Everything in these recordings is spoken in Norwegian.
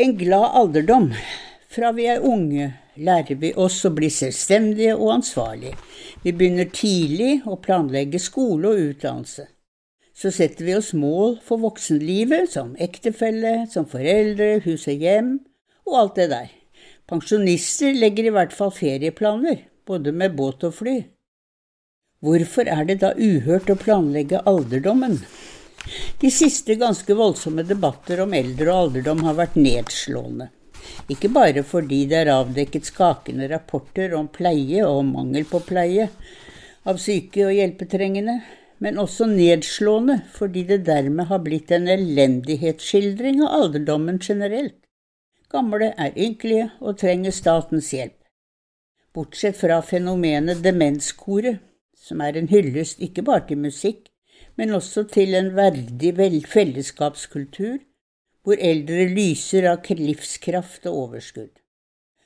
En glad alderdom. Fra vi er unge lærer vi oss å bli selvstendige og ansvarlige. Vi begynner tidlig å planlegge skole og utdannelse. Så setter vi oss mål for voksenlivet, som ektefelle, som foreldre, hus og hjem, og alt det der. Pensjonister legger i hvert fall ferieplaner, både med båt og fly. Hvorfor er det da uhørt å planlegge alderdommen? De siste ganske voldsomme debatter om eldre og alderdom har vært nedslående. Ikke bare fordi det er avdekket skakende rapporter om pleie og mangel på pleie av syke og hjelpetrengende, men også nedslående fordi det dermed har blitt en elendighetsskildring av alderdommen generelt. Gamle er ynkelige og trenger statens hjelp. Bortsett fra fenomenet demenskoret, som er en hyllest ikke bare til musikk, men også til en verdig fellesskapskultur hvor eldre lyser av livskraft og overskudd.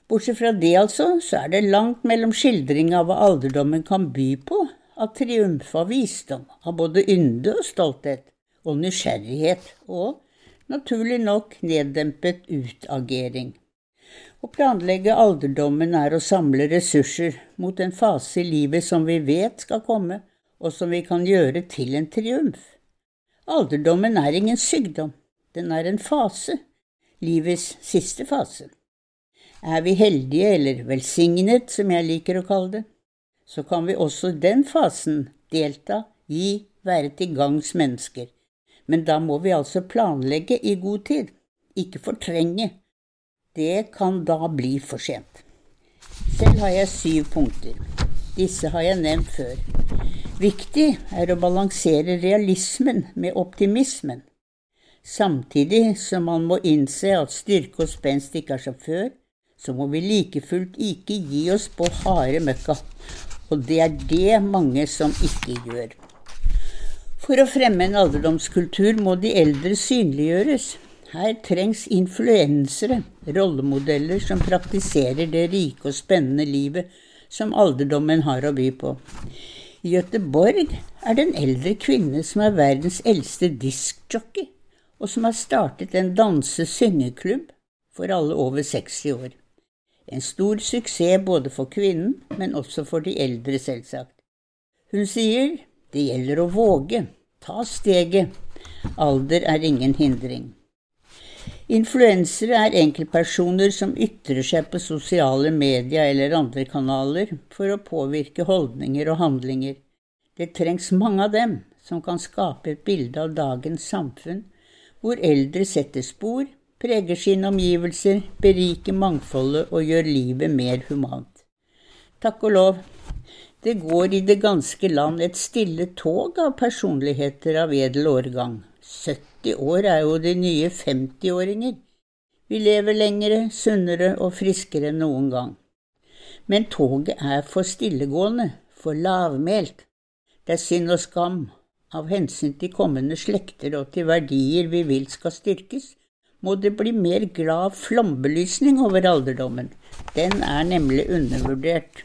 Bortsett fra det, altså, så er det langt mellom skildring av hva alderdommen kan by på, av triumf og visdom, av både ynde og stolthet, og nysgjerrighet, og, naturlig nok, neddempet utagering. Å planlegge alderdommen er å samle ressurser mot en fase i livet som vi vet skal komme, og som vi kan gjøre til en triumf. Alderdommen er ingen sykdom, den er en fase, livets siste fase. Er vi heldige, eller velsignet, som jeg liker å kalle det, så kan vi også den fasen delta, gi, være til gangs mennesker. Men da må vi altså planlegge i god tid, ikke fortrenge. Det kan da bli for sent. Selv har jeg syv punkter. Disse har jeg nevnt før. Viktig er å balansere realismen med optimismen, samtidig som man må innse at styrke og spenst ikke er som før, så må vi like fullt ikke gi oss på harde møkka, og det er det mange som ikke gjør. For å fremme en alderdomskultur må de eldre synliggjøres. Her trengs influensere, rollemodeller som praktiserer det rike og spennende livet som alderdommen har å by på. I Gøteborg er det en eldre kvinne som er verdens eldste diskjockey, og som har startet en danse-syngeklubb for alle over 60 år. En stor suksess både for kvinnen, men også for de eldre, selvsagt. Hun sier det gjelder å våge, ta steget, alder er ingen hindring. Influensere er enkeltpersoner som ytrer seg på sosiale medier eller andre kanaler for å påvirke holdninger og handlinger. Det trengs mange av dem som kan skape et bilde av dagens samfunn, hvor eldre setter spor, preger sine omgivelser, beriker mangfoldet og gjør livet mer humant. Takk og lov, det går i det ganske land et stille tog av personligheter av edel årgang. 70 år er jo de nye 50-åringer. Vi lever lengre, sunnere og friskere enn noen gang. Men toget er for stillegående, for lavmælt. Det er synd og skam. Av hensyn til kommende slekter og til verdier vi vil skal styrkes, må det bli mer glad flombelysning over alderdommen. Den er nemlig undervurdert.